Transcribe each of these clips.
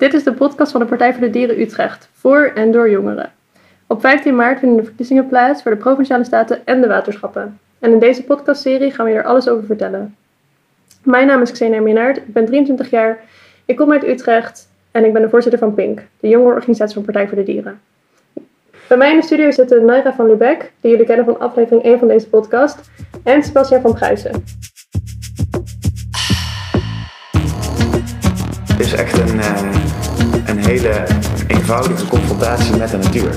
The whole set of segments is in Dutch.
Dit is de podcast van de Partij voor de Dieren Utrecht, voor en door jongeren. Op 15 maart vinden de verkiezingen plaats voor de Provinciale Staten en de waterschappen. En in deze podcastserie gaan we er alles over vertellen. Mijn naam is Xenia Minnaert, ik ben 23 jaar, ik kom uit Utrecht en ik ben de voorzitter van PINK, de jongerenorganisatie van Partij voor de Dieren. Bij mij in de studio zitten Naira van Lubeck, die jullie kennen van aflevering 1 van deze podcast, en Sebastian van Pruisen. Het is echt een, eh, een hele eenvoudige confrontatie met de natuur.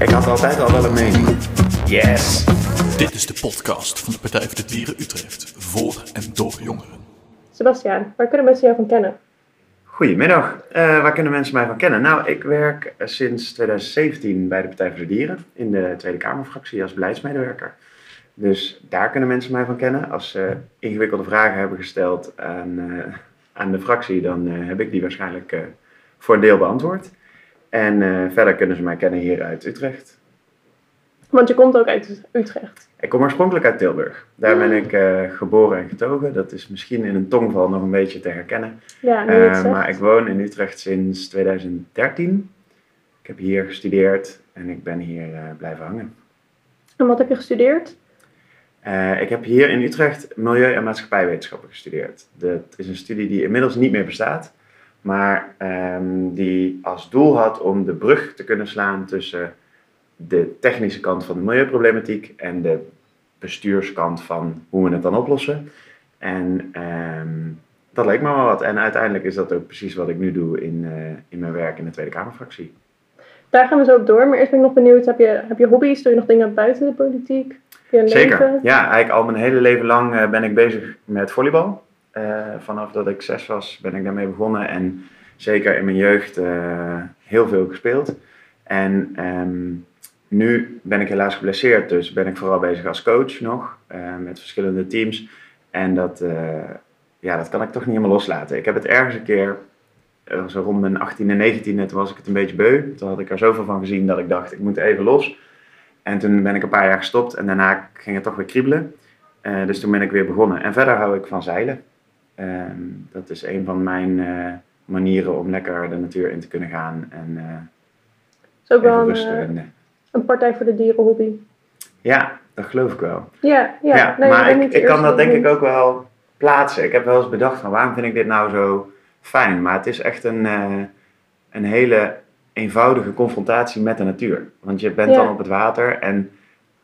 Ik had altijd al wel een mening. Yes! Dit is de podcast van de Partij voor de Dieren Utrecht. Voor en door jongeren. Sebastian, waar kunnen mensen jou van kennen? Goedemiddag. Eh waar kunnen mensen mij van kennen? Nou, ik werk eh, sinds 2017 bij de Partij voor de Dieren in de Tweede Kamerfractie als beleidsmedewerker. Dus daar kunnen mensen mij van kennen. Als ze ingewikkelde vragen hebben gesteld aan, eh, aan de fractie, dan eh, heb ik die waarschijnlijk eh, voor een deel beantwoord. En eh, verder kunnen ze mij kennen hier uit Utrecht. Want je komt ook uit Utrecht. Ik kom oorspronkelijk uit Tilburg. Daar ben ik eh, geboren en getogen. Dat is misschien in een tongval nog een beetje te herkennen. Ja, zegt. maar ik woon in Utrecht sinds 2013. Ik heb hier gestudeerd en ik ben hier blijven hangen. En wat heb je gestudeerd? Ik heb hier in Utrecht milieu- en maatschappijwetenschappen gestudeerd. Dat is een studie die inmiddels niet meer bestaat, maar ehm, die als doel had om de brug te kunnen slaan tussen de technische kant van de milieuproblematiek en de bestuurskant van hoe we het dan oplossen. En ehm, dat leek me wel wat. En uiteindelijk is dat ook precies wat ik nu doe in, eh, in mijn werk in de Tweede Kamerfractie. Daar gaan we zo op door. Maar eerst ben ik nog benieuwd, heb je, heb je hobby's? Doe je nog dingen buiten de politiek? Je Zeker. leven? Ja, eigenlijk al mijn hele leven lang eh, ben ik bezig met volleybal. Eh, vanaf dat ik zes was ben ik daarmee begonnen. En zeker in mijn jeugd eh, heel veel gespeeld. En ehm, nu ben ik helaas geblesseerd. Dus ben ik vooral bezig als coach nog. eh, met verschillende teams. En dat, ja, dat kan ik toch niet helemaal loslaten. Ik heb het ergens een keer, zo rond mijn 18e en 19e, toen was ik het een beetje beu. Toen had ik er zoveel van gezien dat ik dacht, ik moet even los. En toen ben ik een paar jaar gestopt en daarna ging het toch weer kriebelen. Dus toen ben ik weer begonnen. En verder hou ik van zeilen. Ehm, dat is een van mijn eh, manieren om lekker de natuur in te kunnen gaan en eh, is ook wel een, eh, een Partij voor de Dieren hobby. Ja, dat geloof ik wel. Ja, ja. Ja, nee, maar ik, kan dat denk ik ook wel plaatsen. Ik heb wel eens bedacht van waarom vind ik dit nou zo fijn. Maar het is echt een, een hele eenvoudige confrontatie met de natuur. Want je bent Ja. dan op het water en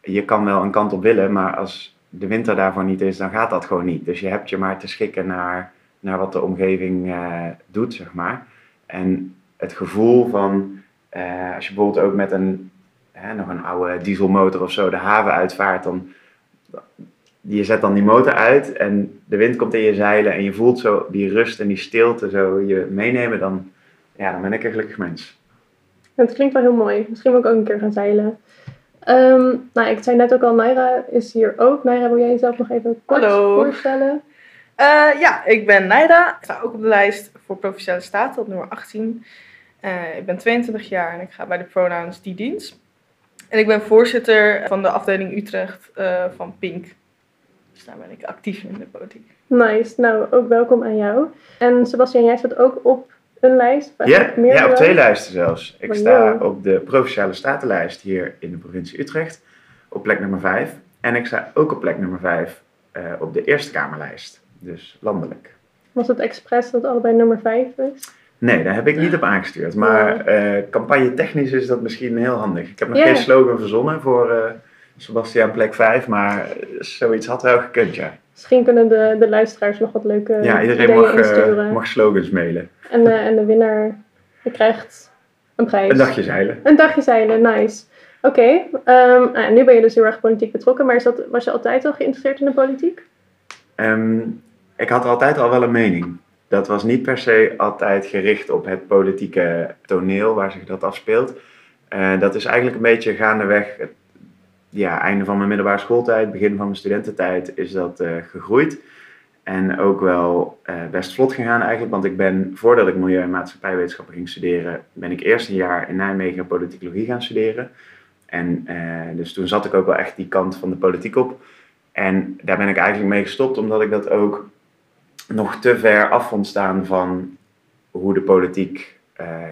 je kan wel een kant op willen, maar als de winter daarvoor niet is, dan gaat dat gewoon niet. Dus je hebt je maar te schikken naar, naar wat de omgeving eh, doet, zeg maar. En het gevoel van, eh, als je bijvoorbeeld ook met een, hè, nog een oude dieselmotor of zo de haven uitvaart, dan je zet dan die motor uit en de wind komt in je zeilen en je voelt zo die rust en die stilte zo je meenemen, dan, ja, dan ben ik een gelukkig mens. Het klinkt wel heel mooi. Misschien wil ik ook een keer gaan zeilen. Ehm, nou, ik zei net ook al, Naira is hier ook. Naira, wil jij jezelf nog even kort Hallo. voorstellen? Eh, ja, ik ben Naida. Ik sta ook op de lijst voor Provinciale Staten op nummer 18. Eh, ik ben 22 jaar en ik ga bij de pronouns die dienst. En ik ben voorzitter van de afdeling Utrecht eh, van PINK. Dus daar ben ik actief in de politiek. Nice. Nou, ook welkom aan jou. En Sebastian, jij staat ook op een lijst? Ja, ja, op twee lijsten zelfs. Ik sta op de Provinciale Statenlijst hier in de provincie Utrecht op plek nummer 5. En ik sta ook op plek nummer 5 eh, op de Eerste Kamerlijst, dus landelijk. Was het expres dat allebei nummer 5 is? Nee, daar heb ik niet op aangestuurd. Maar eh campagne technisch is dat misschien heel handig. Ik heb nog geen slogan verzonnen voor eh Sebastian plek 5, maar zoiets had wel gekund, ja. Misschien kunnen de, de luisteraars nog wat leuke Ja, iedereen mag, eh, insturen. mag slogans mailen. En, de, en de winnaar krijgt een prijs. Een dagje zeilen. Een dagje zeilen, nice. Oké, ehm, nou, nu ben je dus heel erg politiek betrokken, maar is dat, was je altijd al geïnteresseerd in de politiek? Ehm, ik had altijd al wel een mening. Dat was niet per se altijd gericht op het politieke toneel waar zich dat afspeelt. Eh, dat is eigenlijk een beetje gaandeweg, het ja, einde van mijn middelbare schooltijd, begin van mijn studententijd, is dat eh, gegroeid. En ook wel eh, best vlot gegaan eigenlijk, want ik ben, voordat ik milieu- en maatschappijwetenschappen ging studeren, ben ik eerst een jaar in Nijmegen politicologie gaan studeren. En eh, dus toen zat ik ook wel echt die kant van de politiek op. En daar ben ik eigenlijk mee gestopt, omdat ik dat ook nog te ver af vond staan van hoe de politiek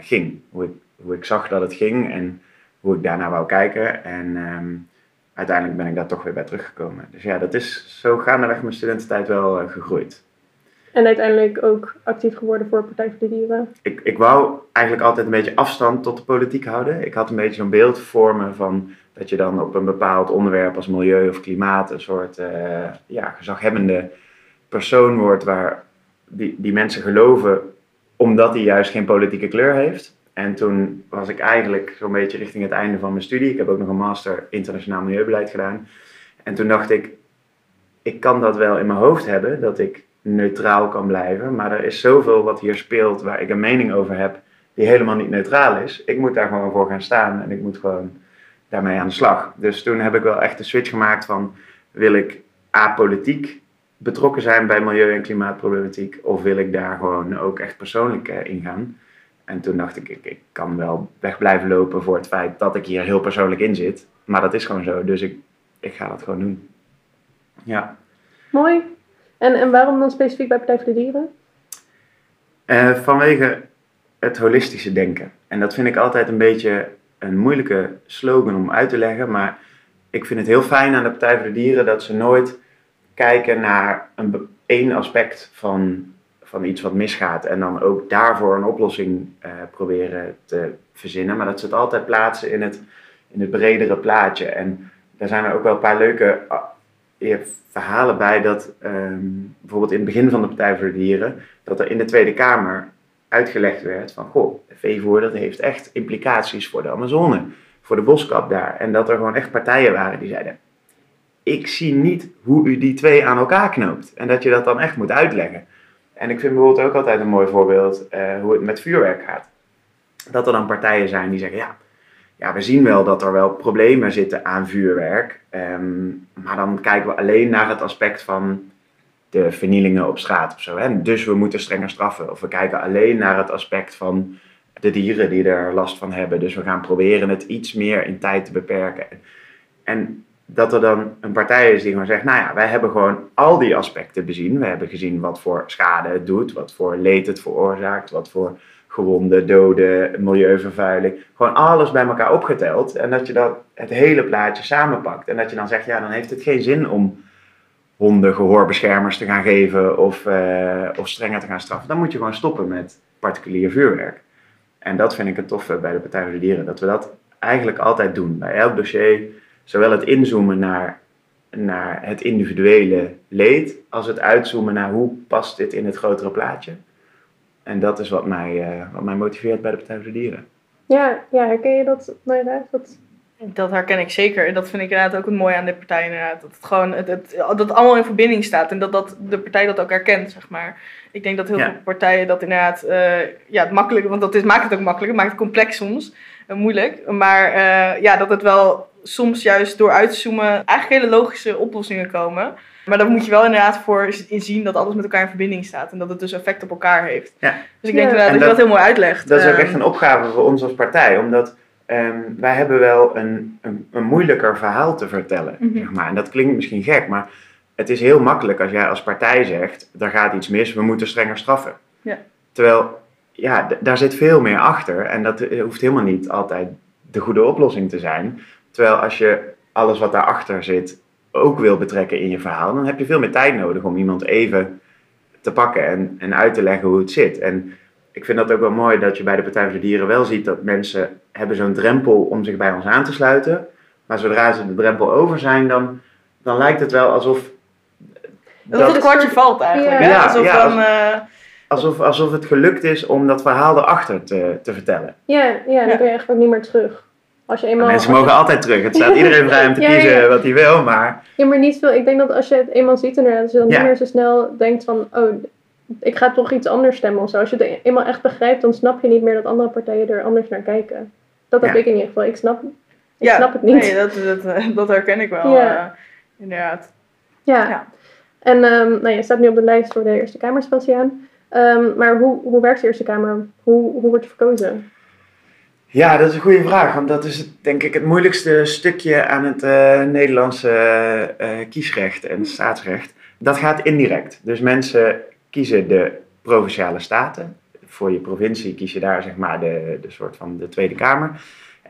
ging. Hoe ik, hoe zag dat het ging en hoe ik daarna wou kijken. En ehm, uiteindelijk ben ik daar toch weer bij teruggekomen. Dus ja, dat is zo gaandeweg mijn studententijd wel eh, gegroeid. En uiteindelijk ook actief geworden voor Partij voor de Dieren. Ik, ik wou eigenlijk altijd een beetje afstand tot de politiek houden. Ik had een beetje zo'n beeld voor me van dat je dan op een bepaald onderwerp als milieu of klimaat een soort eh, ja, gezaghebbende persoon wordt waar die, die mensen geloven omdat hij juist geen politieke kleur heeft. En toen was ik eigenlijk zo'n beetje richting het einde van mijn studie. Ik heb ook nog een master internationaal milieubeleid gedaan. En toen dacht ik, ik kan dat wel in mijn hoofd hebben, dat ik neutraal kan blijven. Maar er is zoveel wat hier speelt waar ik een mening over heb, die helemaal niet neutraal is. Ik moet daar gewoon voor gaan staan en ik moet gewoon daarmee aan de slag. Dus toen heb ik wel echt de switch gemaakt van, wil ik apolitiek betrokken zijn bij milieu- en klimaatproblematiek, of wil ik daar gewoon ook echt persoonlijk uh, in gaan? En toen dacht ik, ik, ik kan wel weg blijven lopen voor het feit dat ik hier heel persoonlijk in zit. Maar dat is gewoon zo, dus ik, ik ga dat gewoon doen. Ja. Mooi. En, en waarom dan specifiek bij Partij voor de Dieren? Uh, vanwege het holistische denken. En dat vind ik altijd een beetje een moeilijke slogan om uit te leggen. Maar ik vind het heel fijn aan de Partij voor de Dieren dat ze nooit kijken naar een één aspect van, van iets wat misgaat. En dan ook daarvoor een oplossing uh, proberen te verzinnen. Maar dat het altijd plaatsen in het, in het bredere plaatje. En daar zijn er ook wel een paar leuke uh, verhalen bij dat um, bijvoorbeeld in het begin van de Partij voor de Dieren, dat er in de Tweede Kamer uitgelegd werd van, goh, veevoer dat heeft echt implicaties voor de Amazone, voor de boskap daar. En dat er gewoon echt partijen waren die zeiden, ik zie niet hoe u die twee aan elkaar knoopt. En dat je dat dan echt moet uitleggen. En ik vind bijvoorbeeld ook altijd een mooi voorbeeld uh, hoe het met vuurwerk gaat. Dat er dan partijen zijn die zeggen, ja, ja, we zien wel dat er wel problemen zitten aan vuurwerk. Um, maar dan kijken we alleen naar het aspect van de vernielingen op straat of zo. Hè? Dus we moeten strenger straffen. Of we kijken alleen naar het aspect van de dieren die er last van hebben. Dus we gaan proberen het iets meer in tijd te beperken. En dat er dan een partij is die gewoon zegt, nou ja, wij hebben gewoon al die aspecten bezien. We hebben gezien wat voor schade het doet, wat voor leed het veroorzaakt, wat voor gewonden, doden, milieuvervuiling. Gewoon alles bij elkaar opgeteld. En dat je dat het hele plaatje samenpakt. En dat je dan zegt, ja, dan heeft het geen zin om honden gehoorbeschermers te gaan geven of, uh, of strenger te gaan straffen. Dan moet je gewoon stoppen met particulier vuurwerk. En dat vind ik het toffe bij de Partij voor de Dieren. Dat we dat eigenlijk altijd doen. Bij elk dossier, zowel het inzoomen naar, naar het individuele leed, als het uitzoomen naar hoe past dit in het grotere plaatje. En dat is wat mij, uh, wat mij motiveert bij de Partij voor de Dieren. Ja, ja herken je dat? Dat... Dat herken ik zeker. En dat vind ik inderdaad ook het mooie aan de partij. Inderdaad. Dat het gewoon het, het, dat het allemaal in verbinding staat. En dat, dat de partij dat ook herkent, zeg maar. Ik denk dat heel Ja. veel partijen dat inderdaad... eh, ja, het makkelijk... Want dat is, maakt het ook makkelijk. Het maakt het complex soms. en moeilijk. Maar eh, ja, dat het wel soms juist door uitzoomen... eigenlijk hele logische oplossingen komen. Maar daar moet je wel inderdaad voor inzien dat alles met elkaar in verbinding staat. En dat het dus effect op elkaar heeft. Ja. Dus ik denk Ja. En dat je dat- dat heel mooi uitlegt. Dat is ook Ehm, echt een opgave voor ons als partij, omdat ehm, wij hebben wel een, een, een moeilijker verhaal te vertellen. Mhm. zeg maar. En dat klinkt misschien gek, maar het is heel makkelijk als jij als partij zegt, er gaat iets mis, we moeten strenger straffen. Ja. Terwijl, ja, daar zit veel meer achter en dat eh, hoeft helemaal niet altijd de goede oplossing te zijn. Terwijl als je alles wat daarachter zit ook wil betrekken in je verhaal, dan heb je veel meer tijd nodig om iemand even te pakken en, en uit te leggen hoe het zit. En ik vind dat ook wel mooi dat je bij de Partij voor de Dieren wel ziet dat mensen hebben zo'n drempel om zich bij ons aan te sluiten. Maar zodra ze de drempel over zijn, dan, dan lijkt het wel alsof, dat het kwartje valt eigenlijk. Ja. hè? Ja, Alsof ja, dan... eh, alsof, alsof het gelukt is om dat verhaal erachter te, te vertellen. Ja, ja, dan Ja. kun je eigenlijk ook niet meer terug. Als je eenmaal, Mensen als je- mogen altijd terug. Het staat iedereen vrij om te Ja, kiezen ja. wat hij wil, maar Ja, maar niet veel. Ik denk dat als je het eenmaal ziet inderdaad, dat je dan Ja. niet meer zo snel denkt van, oh, ik ga toch iets anders stemmen of zo. Als je het eenmaal echt begrijpt, dan snap je niet meer dat andere partijen er anders naar kijken. Dat heb Ja. ik in ieder geval. Ik snap, ik ja, snap het niet. Nee, dat, dat, eh, dat herken ik wel. Ja. eh, inderdaad. Ja. Ja. En ehm, nou, je staat nu op de lijst voor de Eerste Kamer, Sebastiaan. Ehm, maar hoe, hoe werkt de Eerste Kamer? Hoe, hoe wordt je verkozen? Ja, dat is een goede vraag. Want dat is het, denk ik het moeilijkste stukje aan het eh, Nederlandse eh, kiesrecht en staatsrecht. Dat gaat indirect. Dus mensen kiezen de provinciale staten voor je provincie kies je daar zeg maar de, de soort van de Tweede Kamer.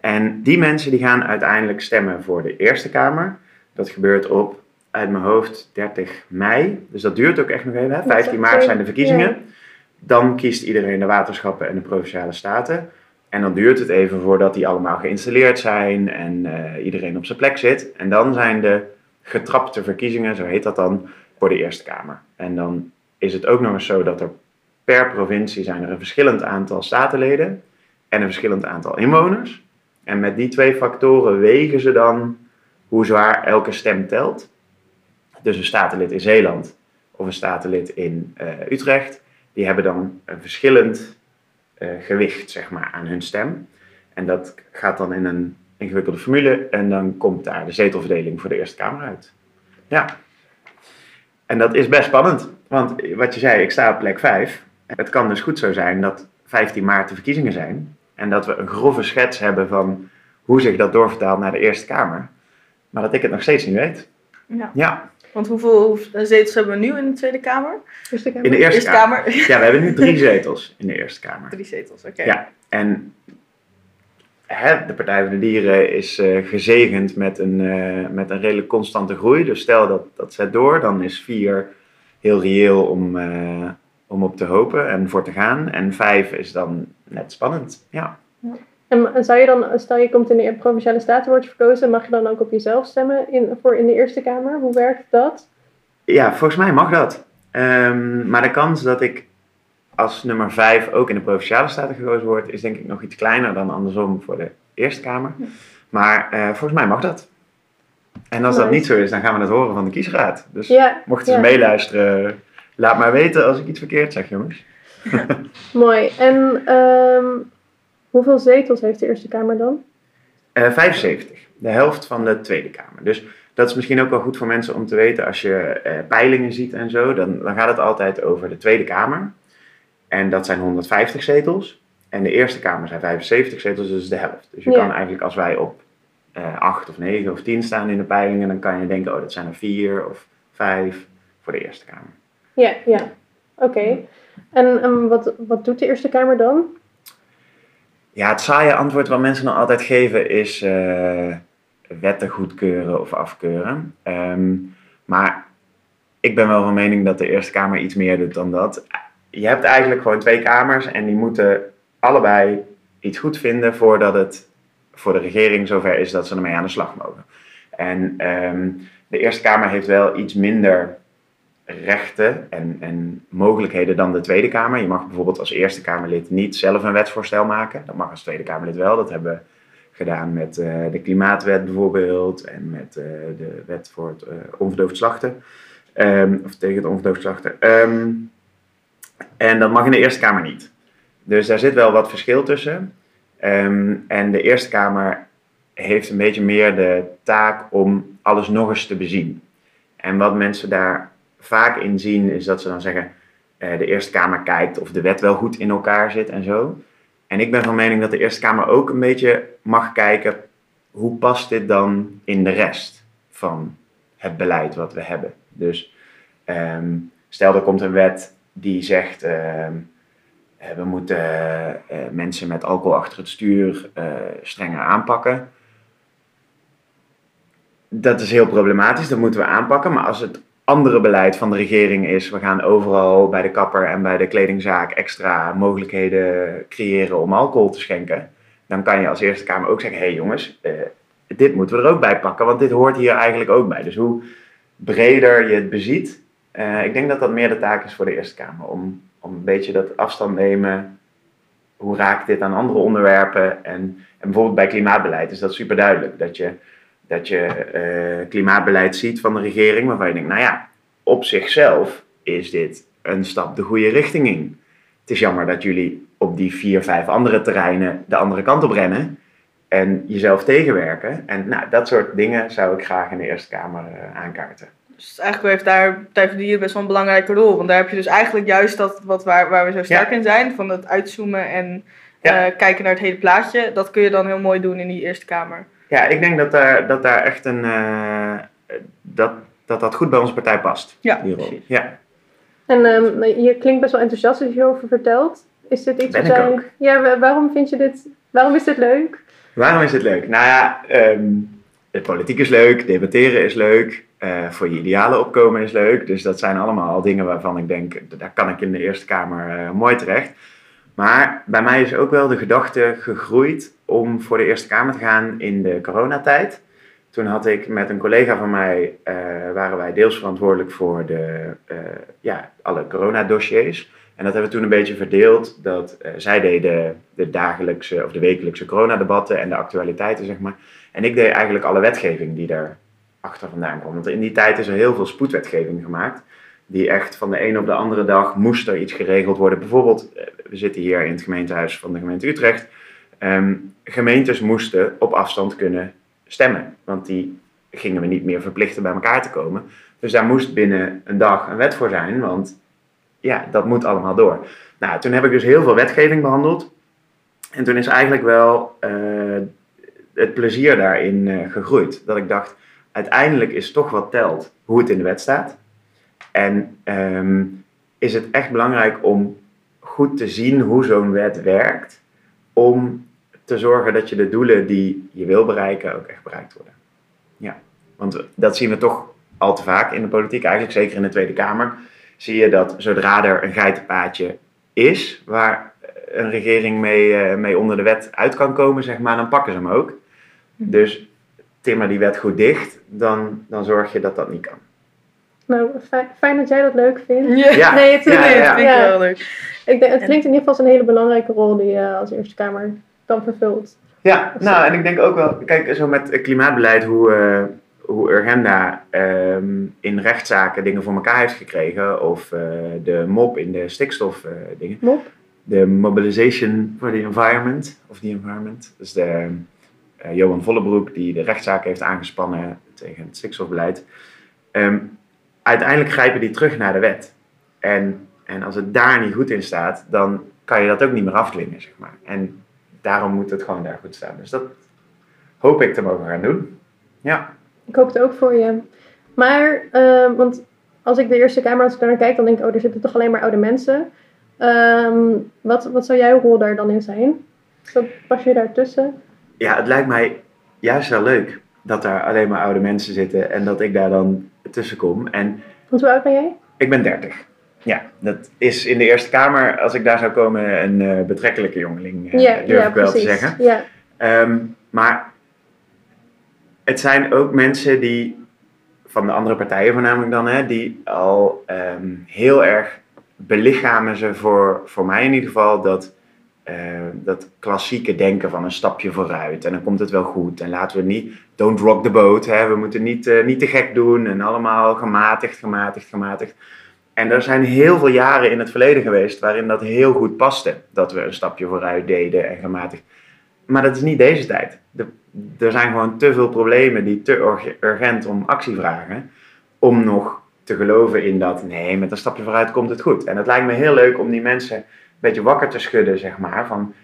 En die mensen die gaan uiteindelijk stemmen voor de Eerste Kamer. Dat gebeurt op, uit mijn hoofd, 30 mei. Dus dat duurt ook echt nog even. Hè? 15 maart zijn de verkiezingen. Dan kiest iedereen de waterschappen en de provinciale staten. En dan duurt het even voordat die allemaal geïnstalleerd zijn en eh, iedereen op zijn plek zit. En dan zijn de getrapte verkiezingen, zo heet dat dan, voor de Eerste Kamer. En dan is het ook nog eens zo dat er per provincie zijn er een verschillend aantal statenleden en een verschillend aantal inwoners. En met die twee factoren wegen ze dan hoe zwaar elke stem telt. Dus een statenlid in Zeeland of een statenlid in eh, Utrecht, die hebben dan een verschillend gewicht zeg maar, aan hun stem. En dat gaat dan in een ingewikkelde formule en dan komt daar de zetelverdeling voor de Eerste Kamer uit. Ja. En dat is best spannend, want wat je zei, ik sta op plek 5. Het kan dus goed zo zijn dat 15 maart de verkiezingen zijn en dat we een grove schets hebben van hoe zich dat doorvertaalt naar de Eerste Kamer. Maar dat ik het nog steeds niet weet. Ja. Ja, Want hoeveel, zetels hebben we nu in de Tweede Kamer? Eerste Kamer. in de Eerste Eerste Kamer. Kamer. Ja, we hebben nu drie zetels in de Eerste Kamer. Drie zetels, oké. Ja, en hè, de Partij voor de Dieren is eh, gezegend met een, eh, met een redelijk constante groei. Dus stel dat dat zet door, dan is vier heel reëel om, eh, om op te hopen en voor te gaan. En vijf is dan net spannend. Ja, en zou je dan, stel je komt in de provinciale staten, wordt je verkozen, mag je dan ook op jezelf stemmen in, voor in de Eerste Kamer? Hoe werkt dat? ja volgens mij mag dat. Ehm, maar de kans dat ik als nummer vijf ook in de Provinciale Staten gekozen word, is denk ik nog iets kleiner dan andersom voor de Eerste Kamer. Maar eh, volgens mij mag dat. En als dat niet zo is, dan gaan we het horen van de kiesraad. Dus Ja, Mochten ja. ze meeluisteren, laat maar weten als ik iets verkeerd zeg, jongens. mooi. En ehm, hoeveel zetels heeft de Eerste Kamer dan? Eh 75, de helft van de Tweede Kamer. Dus dat is misschien ook wel goed voor mensen om te weten als je eh, peilingen ziet en zo. Dan, dan gaat het altijd over de Tweede Kamer. En dat zijn 150 zetels. En de Eerste Kamer zijn 75 zetels, dus de helft. Dus je Ja. kan eigenlijk als wij op eh 8 of 9 of 10 staan in de peilingen, dan kan je denken, oh dat zijn er 4 of 5 voor de Eerste Kamer. Ja, ja. Oké. En wat, wat doet de Eerste Kamer dan? Ja, het saaie antwoord wat mensen dan altijd geven is eh, wetten goedkeuren of afkeuren. Ehm, maar ik ben wel van mening dat de Eerste Kamer iets meer doet dan dat. Je hebt eigenlijk gewoon twee kamers en die moeten allebei iets goed vinden voordat het voor de regering zover is dat ze ermee aan de slag mogen. En ehm, de Eerste Kamer heeft wel iets minder rechten en, en mogelijkheden dan de Tweede Kamer. Je mag bijvoorbeeld als Eerste Kamerlid niet zelf een wetsvoorstel maken. Dat mag als Tweede Kamerlid wel. Dat hebben we gedaan met eh, de Klimaatwet bijvoorbeeld en met eh, de wet voor het eh, onverdoofd slachten. Ehm, of tegen het onverdoofd slachten. Ehm, en dat mag in de Eerste Kamer niet. Dus daar zit wel wat verschil tussen. Ehm, en de Eerste Kamer heeft een beetje meer de taak om alles nog eens te bezien. En wat mensen daar vaak in zien, is dat ze dan zeggen: eh, de Eerste Kamer kijkt of de wet wel goed in elkaar zit en zo. En ik ben van mening dat de Eerste Kamer ook een beetje mag kijken: hoe past dit dan in de rest van het beleid wat we hebben? Dus ehm, stel er komt een wet die zegt: ehm, eh, we moeten eh, mensen met alcohol achter het stuur strenger aanpakken. Dat is heel problematisch, dat moeten we aanpakken. Maar als het andere beleid van de regering is, we gaan overal bij de kapper en bij de kledingzaak extra mogelijkheden creëren om alcohol te schenken, dan kan je als Eerste Kamer ook zeggen: hé hey jongens, eh, dit moeten we er ook bij pakken, want dit hoort hier eigenlijk ook bij. Dus hoe breder je het beziet, eh, ik denk dat dat meer de taak is voor de Eerste Kamer, om, om een beetje dat afstand nemen. Hoe raakt dit aan andere onderwerpen? En, en bijvoorbeeld bij klimaatbeleid is dat super duidelijk. Dat je, dat je eh, klimaatbeleid ziet van de regering, waarvan je denkt, nou ja, op zichzelf is dit een stap de goede richting in. Het is jammer dat jullie op die vier, vijf andere terreinen de andere kant op rennen en jezelf tegenwerken. En nou, dat soort dingen zou ik graag in de Eerste Kamer eh, aankaarten. Dus eigenlijk heeft daar Partij voor de Dieren best wel een belangrijke rol. Want daar heb je dus eigenlijk juist dat wat waar, waar we zo sterk Ja. in zijn. Van het uitzoomen en Ja. eh, kijken naar het hele plaatje. Dat kun je dan heel mooi doen in die Eerste Kamer. Ja, ik denk dat daar, dat daar echt een. eh, dat, dat dat goed bij onze partij past. Ja, die rol. precies. Ja. En ehm, je klinkt best wel enthousiast als je hierover vertelt. Is dit iets Ben wat jij... ook. Ja, wa- waarom vind je dit... Waarom is dit leuk? Waarom is het leuk? Nou ja, ehm, de politiek is leuk, debatteren is leuk, eh, voor je idealen opkomen is leuk. Dus dat zijn allemaal dingen waarvan ik denk, daar kan ik in de Eerste Kamer eh, mooi terecht. Maar bij mij is ook wel de gedachte gegroeid om voor de Eerste Kamer te gaan in de coronatijd. Toen had ik met een collega van mij, eh, waren wij deels verantwoordelijk voor de, eh, ja, alle coronadossiers. En dat hebben we toen een beetje verdeeld. Dat eh, zij deden de dagelijkse of de wekelijkse coronadebatten en de actualiteiten, zeg maar. En ik deed eigenlijk alle wetgeving die daar achter vandaan kwam. Want in die tijd is er heel veel spoedwetgeving gemaakt. Die echt van de een op de andere dag moest er iets geregeld worden. Bijvoorbeeld, eh, we zitten hier in het gemeentehuis van de gemeente Utrecht. Ehm, gemeentes moesten op afstand kunnen stemmen. Want die gingen we niet meer verplichten bij elkaar te komen. Dus daar moest binnen een dag een wet voor zijn. Want ja, dat moet allemaal door. Nou, toen heb ik dus heel veel wetgeving behandeld. En toen is eigenlijk wel eh, het plezier daarin eh, gegroeid. Dat ik dacht, uiteindelijk is toch wat telt hoe het in de wet staat. En ehm, is het echt belangrijk om goed te zien hoe zo'n wet werkt. Om te zorgen dat je de doelen die je wil bereiken ook echt bereikt worden. Ja, want dat zien we toch al te vaak in de politiek, eigenlijk zeker in de Tweede Kamer. Zie je dat zodra er een geitenpaadje is waar een regering mee, eh, mee onder de wet uit kan komen, zeg maar, dan pakken ze hem ook. Dus timmer die wet goed dicht, dan, dan zorg je dat dat niet kan. Nou, fijn, fijn dat jij dat leuk vindt. Ja, Ja, Nee, het, ja, nee, ja, ja. vind ik wel leuk. Ik denk, het klinkt in ieder geval als een hele belangrijke rol die je als Eerste Kamer dan vervult. Ja, nou en ik denk ook wel, kijk, zo met het klimaatbeleid, hoe, eh hoe Urgenda ehm, in rechtszaken dingen voor elkaar heeft gekregen, of eh, de MOP in de stikstofdingen. dingen. Mop? de Mobilization for the Environment, of the Environment. Dus de eh, Johan Vollebroek die de rechtszaak heeft aangespannen tegen het stikstofbeleid. Ehm, uiteindelijk grijpen die terug naar de wet. En, en als het daar niet goed in staat, dan kan je dat ook niet meer afdwingen, zeg maar. En daarom moet het gewoon daar goed staan. Dus dat hoop ik te mogen gaan doen. Ja. Ik hoop het ook voor je. Maar, eh, want als ik de Eerste Kamer, als ik daar naar kijk, dan denk ik, oh, er zitten toch alleen maar oude mensen. Ehm, wat, wat zou jouw rol daar dan in zijn? Zo pas je daartussen? ja, het lijkt mij juist wel leuk dat daar alleen maar oude mensen zitten en dat ik daar dan tussen kom. En Want hoe oud ben jij? Ik ben 30. Ja, dat is in de Eerste Kamer, als ik daar zou komen, een eh, betrekkelijke jongeling, eh, durf ik wel te zeggen. Ja, Ehm, maar het zijn ook mensen die, van de andere partijen voornamelijk dan, hè, die al ehm, heel erg belichamen ze voor, voor mij in ieder geval dat, eh, dat klassieke denken van een stapje vooruit en dan komt het wel goed en laten we niet, don't rock the boat, hè, we moeten niet, eh, niet te gek doen en allemaal gematigd, gematigd, gematigd. En er zijn heel veel jaren in het verleden geweest waarin dat heel goed paste, dat we een stapje vooruit deden en gematigd. Maar dat is niet deze tijd. Er zijn gewoon te veel problemen die te urg- urgent om actie vragen. Om nog te geloven in dat, nee, met een stapje vooruit komt het goed. En het lijkt me heel leuk om die mensen beetje wakker te schudden, zeg maar. Van,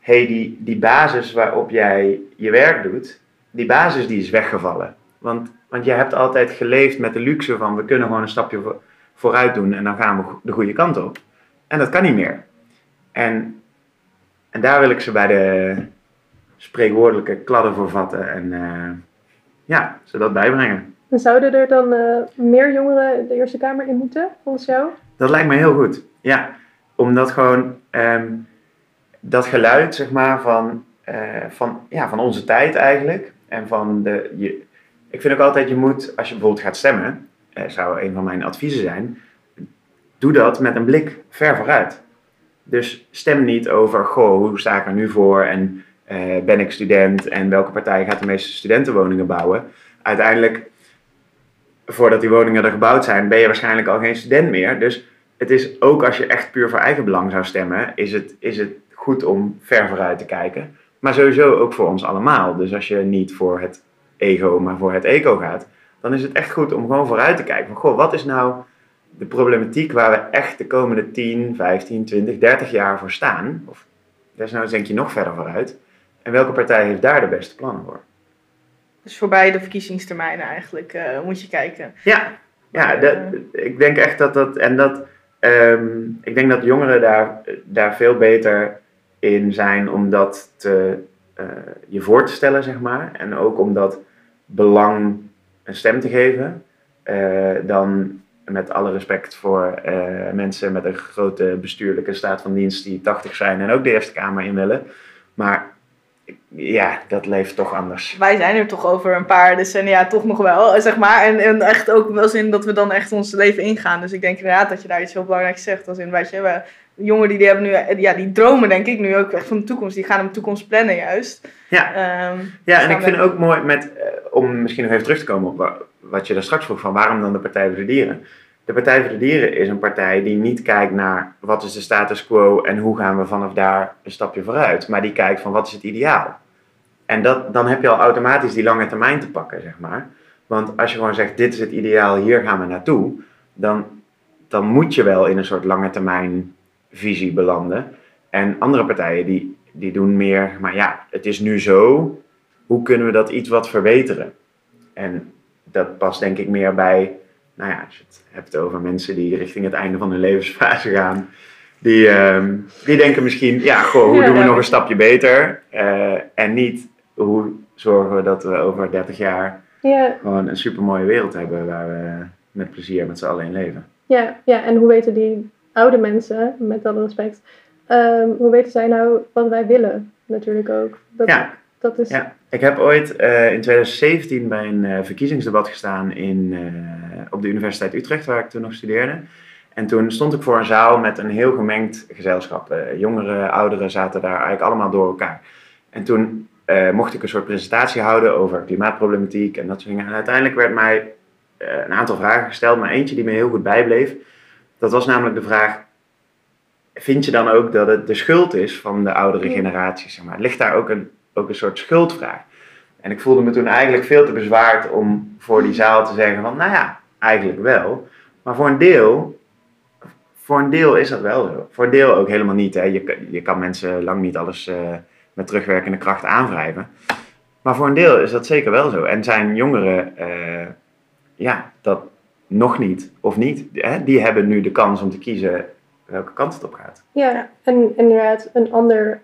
hé, hey, die, die basis waarop jij je werk doet, die basis die is weggevallen. Want, want je hebt altijd geleefd met de luxe van, we kunnen gewoon een stapje voor- vooruit doen en dan gaan we de goede kant op. En dat kan niet meer. En, en daar wil ik ze bij de spreekwoordelijke kladden voor vatten en eh, ja, ze dat bijbrengen. en zouden er dan eh, meer jongeren de Eerste Kamer in moeten, volgens jou? Dat lijkt me heel goed. Ja, omdat gewoon ehm, dat geluid, zeg maar, van, eh, van, ja, van onze tijd eigenlijk. En van de. Je, ik vind ook altijd, je moet, als je bijvoorbeeld gaat stemmen, eh, zou een van mijn adviezen zijn, doe dat met een blik ver vooruit. Dus stem niet over, goh, hoe sta ik er nu voor en eh, ben ik student en welke partij gaat de meeste studentenwoningen bouwen. Uiteindelijk, voordat die woningen er gebouwd zijn, ben je waarschijnlijk al geen student meer. Dus het is ook als je echt puur voor eigen belang zou stemmen, is het, is het goed om ver vooruit te kijken. Maar sowieso ook voor ons allemaal. Dus als je niet voor het ego, maar voor het eco gaat, dan is het echt goed om gewoon vooruit te kijken. Van, goh, wat is nou de problematiek waar we echt de komende 10, 15, 20, 30 jaar voor staan? Of desnoods denk je nog verder vooruit. En welke partij heeft daar de beste plannen voor? Dus voorbij de verkiezingstermijnen eigenlijk eh, moet je kijken. Ja, ja dat, ik denk echt dat dat, en dat ehm, ik denk dat jongeren daar, daar veel beter in zijn om dat te, eh, je voor te stellen, zeg maar. En ook om dat belang een stem te geven. eh, dan met alle respect voor eh, mensen met een grote bestuurlijke staat van dienst die 80 zijn en ook de Eerste Kamer in willen. Maar ja, dat leeft toch anders. Wij zijn er toch over een paar decennia toch nog wel, zeg maar. En, en echt ook wel zin dat we dan echt ons leven ingaan. Dus ik denk inderdaad dat je daar iets heel belangrijks zegt. Als in, weet je, we, jongeren die, die hebben nu, ja, die dromen denk ik nu ook echt van de toekomst. Die gaan een toekomst plannen juist. Ja, Ehm, ja en gaan ik vind ook mooi met, eh, om misschien nog even terug te komen op wa- wat je daar straks vroeg van waarom dan de Partij voor de Dieren. De Partij voor de Dieren is een partij die niet kijkt naar wat is de status quo en hoe gaan we vanaf daar een stapje vooruit. Maar die kijkt van wat is het ideaal. En dat, dan heb je al automatisch die lange termijn te pakken, zeg maar. Want als je gewoon zegt, dit is het ideaal, hier gaan we naartoe. Dan, dan moet je wel in een soort lange termijn visie belanden. En andere partijen die, die doen meer, maar ja, het is nu zo. Hoe kunnen we dat iets wat verbeteren? En dat past denk ik meer bij, nou ja, als je het hebt over mensen die richting het einde van hun levensfase gaan. Die, ehm, die denken misschien, ja, goh, hoe Ja, doen we nog een stapje beter? Eh, en niet, hoe zorgen we dat we over 30 jaar Ja, gewoon een supermooie wereld hebben waar we met plezier met z'n allen in leven. ja, ja, en hoe weten die oude mensen, met alle respect, ehm, hoe weten zij nou wat wij willen? Natuurlijk ook. Dat, Ja. Dat is. Ja. Ik heb ooit eh, in 2017 bij een eh, verkiezingsdebat gestaan in, eh, op de Universiteit Utrecht, waar ik toen nog studeerde. En toen stond ik voor een zaal met een heel gemengd gezelschap. Jongeren, ouderen zaten daar eigenlijk allemaal door elkaar. En toen mocht ik een soort presentatie houden over klimaatproblematiek en dat soort dingen. En uiteindelijk werd mij een aantal vragen gesteld, maar eentje die me heel goed bijbleef. Dat was namelijk de vraag, vind je dan ook dat het de schuld is van de oudere Ja. generatie? Zeg maar? Ligt daar ook een, ook een soort schuldvraag? En ik voelde me toen eigenlijk veel te bezwaard om voor die zaal te zeggen van, nou ja, eigenlijk wel. Maar voor een deel, voor een deel is dat wel zo. Voor een deel ook helemaal niet. Hè. Je, je kan mensen lang niet alles eh, met terugwerkende kracht aanwrijven. Maar voor een deel is dat zeker wel zo. En zijn jongeren, eh, ja, dat nog niet of niet. Hè? Die hebben nu de kans om te kiezen welke kant het op gaat. Ja, en inderdaad een ander,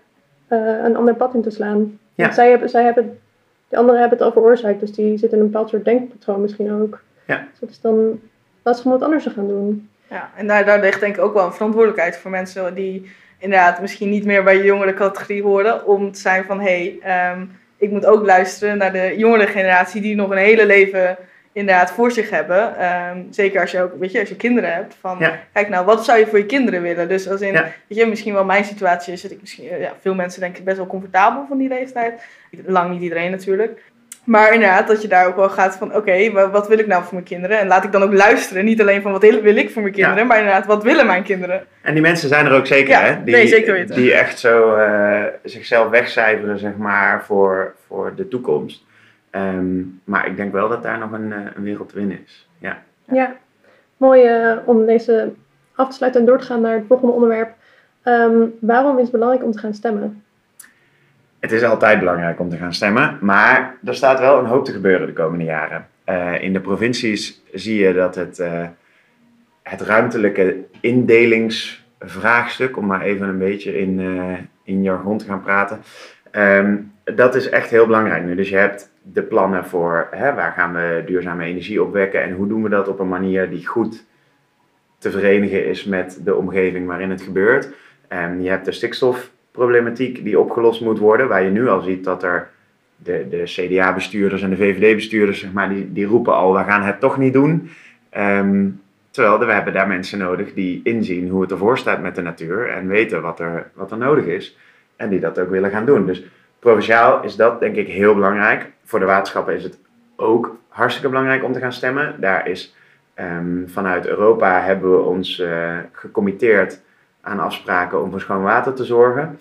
eh, een ander pad in te slaan. Ja. Zij hebben, zij hebben, de anderen hebben het al veroorzaakt, dus die zitten in een bepaald soort denkpatroon misschien ook. Ja. Dus het is dan lastig om wat anders te gaan doen. Ja, en daar, daar ligt denk ik ook wel een verantwoordelijkheid voor mensen die inderdaad misschien niet meer bij de jongere categorie horen. Om te zijn van, hé, hey, ehm, ik moet ook luisteren naar de jongere generatie die nog een hele leven inderdaad voor zich hebben. Ehm, zeker als je ook, weet je, als je kinderen hebt. Van, Ja. kijk nou, wat zou je voor je kinderen willen? Dus als in, Ja. weet je, misschien wel mijn situatie is dat ik misschien, ja, veel mensen denk ik best wel comfortabel van die leeftijd. Lang niet iedereen natuurlijk. Maar inderdaad, dat je daar ook wel gaat van, oké, wa- wat wil ik nou voor mijn kinderen? En laat ik dan ook luisteren, niet alleen van wat wil ik voor mijn kinderen, Ja. maar inderdaad, wat willen mijn kinderen? En die mensen zijn er ook zeker, Ja, hè? Die, nee, zeker weten. Die echt zo eh, zichzelf wegcijferen, zeg maar, voor, voor de toekomst. Ehm, maar ik denk wel dat daar nog een, eh, een wereld te winnen is. Ja. Ja, mooi eh, om deze af te sluiten en door te gaan naar het volgende onderwerp. Ehm, waarom is het belangrijk om te gaan stemmen? Het is altijd belangrijk om te gaan stemmen, maar er staat wel een hoop te gebeuren de komende jaren. Eh, in de provincies zie je dat het, eh, het ruimtelijke indelingsvraagstuk, om maar even een beetje in, eh, in jargon te gaan praten, ehm, dat is echt heel belangrijk nu. Dus je hebt de plannen voor hè, waar gaan we duurzame energie opwekken en hoe doen we dat op een manier die goed te verenigen is met de omgeving waarin het gebeurt. En je hebt de stikstofproblematiek die opgelost moet worden, waar je nu al ziet dat er de, de CDA-bestuurders en de VVD-bestuurders, zeg maar, die, die roepen al, we gaan het toch niet doen. Ehm, terwijl we hebben daar mensen nodig die inzien hoe het ervoor staat met de natuur en weten wat er, wat er nodig is. En die dat ook willen gaan doen. Dus provinciaal is dat denk ik heel belangrijk. Voor de waterschappen is het ook hartstikke belangrijk om te gaan stemmen. Daar is ehm, vanuit Europa hebben we ons eh gecommitteerd aan afspraken om voor schoon water te zorgen.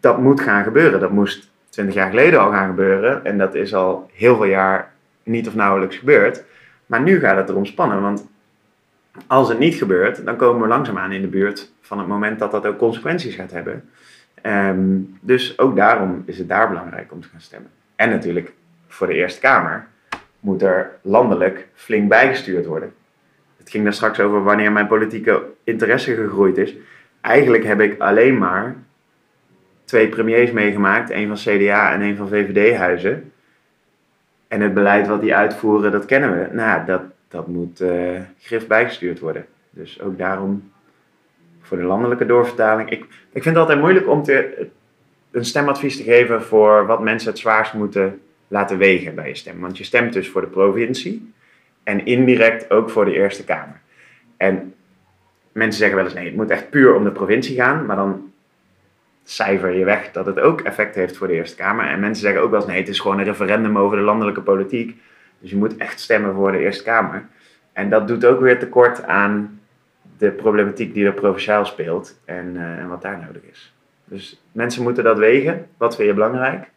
Dat moet gaan gebeuren. Dat moest 20 jaar geleden al gaan gebeuren. En dat is al heel veel jaar niet of nauwelijks gebeurd. Maar nu gaat het erom spannen. Want als het niet gebeurt, dan komen we langzaamaan in de buurt van het moment dat dat ook consequenties gaat hebben. Ehm, dus ook daarom is het daar belangrijk om te gaan stemmen. En natuurlijk voor de Eerste Kamer moet er landelijk flink bijgestuurd worden. het ging daar straks over wanneer mijn politieke interesse gegroeid is. Eigenlijk heb ik alleen maar twee premiers meegemaakt. één van CDA en één van VVD-huizen. En het beleid wat die uitvoeren, dat kennen we. Nou, dat, dat moet uh, grif bijgestuurd worden. Dus ook daarom voor de landelijke doorvertaling. Ik, ik vind het altijd moeilijk om te, een stemadvies te geven voor wat mensen het zwaarst moeten laten wegen bij je stem. Want je stemt dus voor de provincie en indirect ook voor de Eerste Kamer. En mensen zeggen wel eens nee, het moet echt puur om de provincie gaan, maar dan cijfer je weg dat het ook effect heeft voor de Eerste Kamer. En mensen zeggen ook wel eens nee, het is gewoon een referendum over de landelijke politiek. Dus je moet echt stemmen voor de Eerste Kamer. En dat doet ook weer tekort aan de problematiek die er provinciaal speelt en, uh, en wat daar nodig is. Dus mensen moeten dat wegen. Wat vind je belangrijk?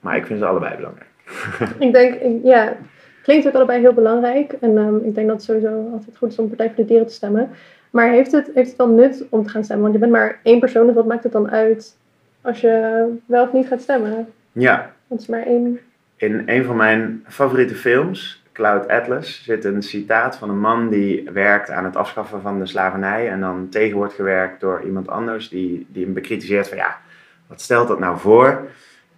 Maar ik vind ze allebei belangrijk. ik denk, ja, klinkt ook allebei heel belangrijk. En um, ik denk dat het sowieso altijd goed is om Partij voor de Dieren te stemmen. Maar heeft het, heeft het wel nut om te gaan stemmen? Want je bent maar één persoon, dus wat maakt het dan uit als je wel of niet gaat stemmen? Ja. Dat is maar één. In een van mijn favoriete films, Cloud Atlas, zit een citaat van een man die werkt aan het afschaffen van de slavernij. En dan tegen wordt gewerkt door iemand anders die, die hem bekritiseert van ja, wat stelt dat nou voor?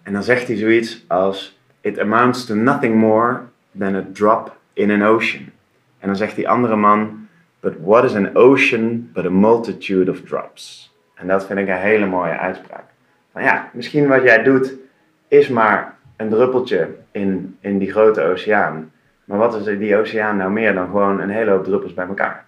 En dan zegt hij zoiets als: It amounts to nothing more than a drop in an ocean. En dan zegt die andere man: But what is an ocean but a multitude of drops? En dat vind ik een hele mooie uitspraak. Van ja, misschien wat jij doet is maar een druppeltje in, in die grote oceaan. Maar wat is die oceaan nou meer dan gewoon een hele hoop druppels bij elkaar?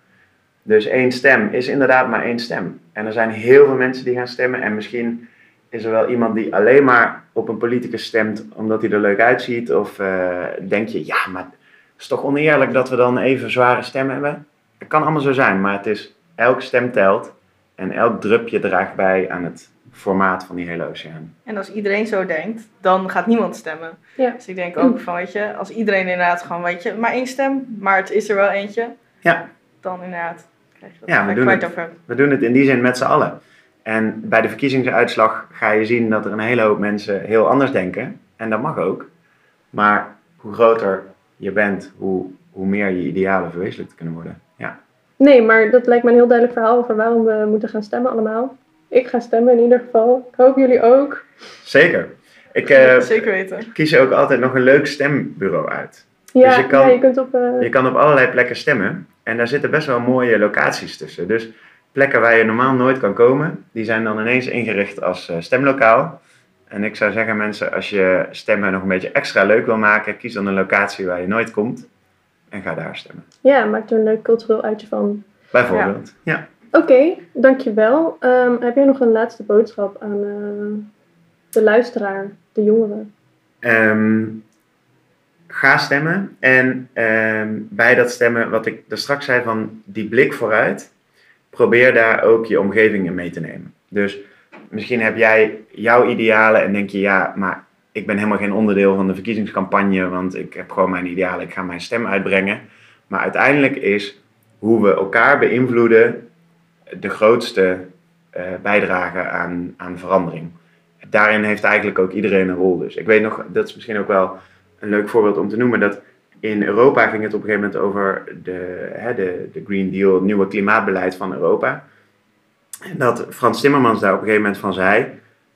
Dus één stem is inderdaad maar één stem. En er zijn heel veel mensen die gaan stemmen. En misschien is er wel iemand die alleen maar op een politicus stemt omdat hij er leuk uitziet? Of uh, denk je, ja, maar het is toch oneerlijk dat we dan even zware stemmen hebben? Het kan allemaal zo zijn, maar het is elke stem telt en elk drupje draagt bij aan het formaat van die hele oceaan. En als iedereen zo denkt, dan gaat niemand stemmen. Ja. Dus ik denk ook van, weet je, als iedereen inderdaad gewoon, weet je, maar één stem, maar het is er wel eentje. Ja. Dan inderdaad krijg je dat ja, we doen, het, over. we doen het in die zin met z'n allen. En bij de verkiezingsuitslag ga je zien dat er een hele hoop mensen heel anders denken. En dat mag ook. Maar hoe groter je bent, hoe, hoe meer je idealen verwezenlijkt kunnen worden. Ja. Nee, maar dat lijkt me een heel duidelijk verhaal over waarom we moeten gaan stemmen allemaal. Ik ga stemmen in ieder geval. Ik hoop jullie ook. Zeker. Ik uh, Zeker weten. kies ook altijd nog een leuk stembureau uit. Ja, dus je, kan, ja, je, kunt op, uh... je kan op allerlei plekken stemmen. En daar zitten best wel mooie locaties tussen. Dus plekken waar je normaal nooit kan komen, die zijn dan ineens ingericht als uh, stemlokaal. En ik zou zeggen mensen, als je stemmen nog een beetje extra leuk wil maken, kies dan een locatie waar je nooit komt en ga daar stemmen. Ja, maak er een leuk cultureel uitje van. Bijvoorbeeld, ja. ja. Oké, dankjewel. Um, heb jij nog een laatste boodschap aan uh, de luisteraar, de jongeren? Um, ga stemmen. En um, bij dat stemmen, wat ik er straks zei van die blik vooruit, probeer daar ook je omgeving in mee te nemen. Dus misschien heb jij jouw idealen en denk je, ja, maar ik ben helemaal geen onderdeel van de verkiezingscampagne, want ik heb gewoon mijn idealen, ik ga mijn stem uitbrengen. Maar uiteindelijk is hoe we elkaar beïnvloeden de grootste uh, bijdrage aan, aan verandering. Daarin heeft eigenlijk ook iedereen een rol. Dus ik weet nog, dat is misschien ook wel een leuk voorbeeld om te noemen, dat in Europa ging het op een gegeven moment over de, hè, de, de Green Deal, het nieuwe klimaatbeleid van Europa. En dat Frans Timmermans daar op een gegeven moment van zei,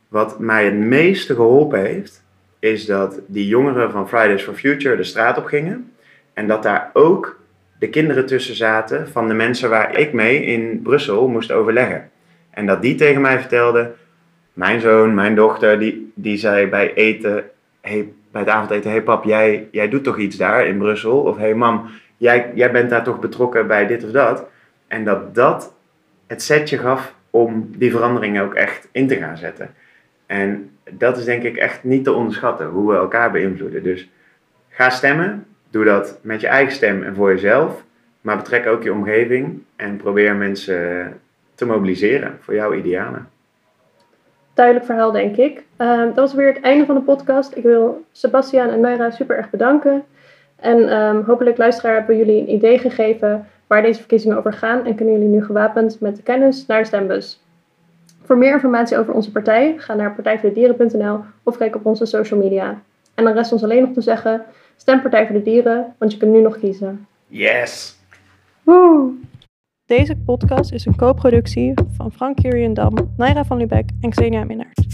wat mij het meeste geholpen heeft, is dat die jongeren van Fridays for Future de straat op gingen. En dat daar ook de kinderen tussen zaten van de mensen waar ik mee in Brussel moest overleggen. En dat die tegen mij vertelden, mijn zoon, mijn dochter, die, die zei bij eten, hey, bij het avondeten, hey pap, jij, jij doet toch iets daar in Brussel? Of hey mam, jij, jij bent daar toch betrokken bij dit of dat? En dat dat het setje gaf om die verandering ook echt in te gaan zetten. En dat is denk ik echt niet te onderschatten, hoe we elkaar beïnvloeden. Dus ga stemmen, doe dat met je eigen stem en voor jezelf. Maar betrek ook je omgeving en probeer mensen te mobiliseren voor jouw idealen. Duidelijk verhaal, denk ik. Uh, dat was weer het einde van de podcast. Ik wil Sebastian en Naira super erg bedanken. En um, hopelijk, luisteraar, hebben jullie een idee gegeven waar deze verkiezingen over gaan. En kunnen jullie nu gewapend met de kennis naar de stembus. Voor meer informatie over onze partij, ga naar partijvoordedieren.nl of kijk op onze social media. En dan rest ons alleen nog te zeggen, stem Partij voor de Dieren, want je kunt nu nog kiezen. Yes! Woe! Deze podcast is een co-productie van Frank Dam, Naira van Lubeck en Xenia Minnaert.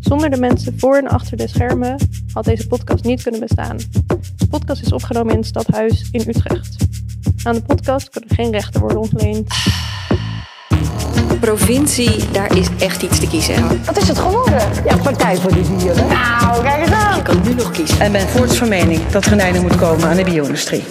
Zonder de mensen voor en achter de schermen had deze podcast niet kunnen bestaan. De podcast is opgenomen in het stadhuis in Utrecht. Aan de podcast kunnen geen rechten worden ontleend. Provincie, daar is echt iets te kiezen. Wat is het geworden? Ja, Partij voor de Dieren. Nou, kijk eens aan. Je kan nu nog kiezen. En ben voorts van mening dat er een einde moet komen aan de bio-industrie.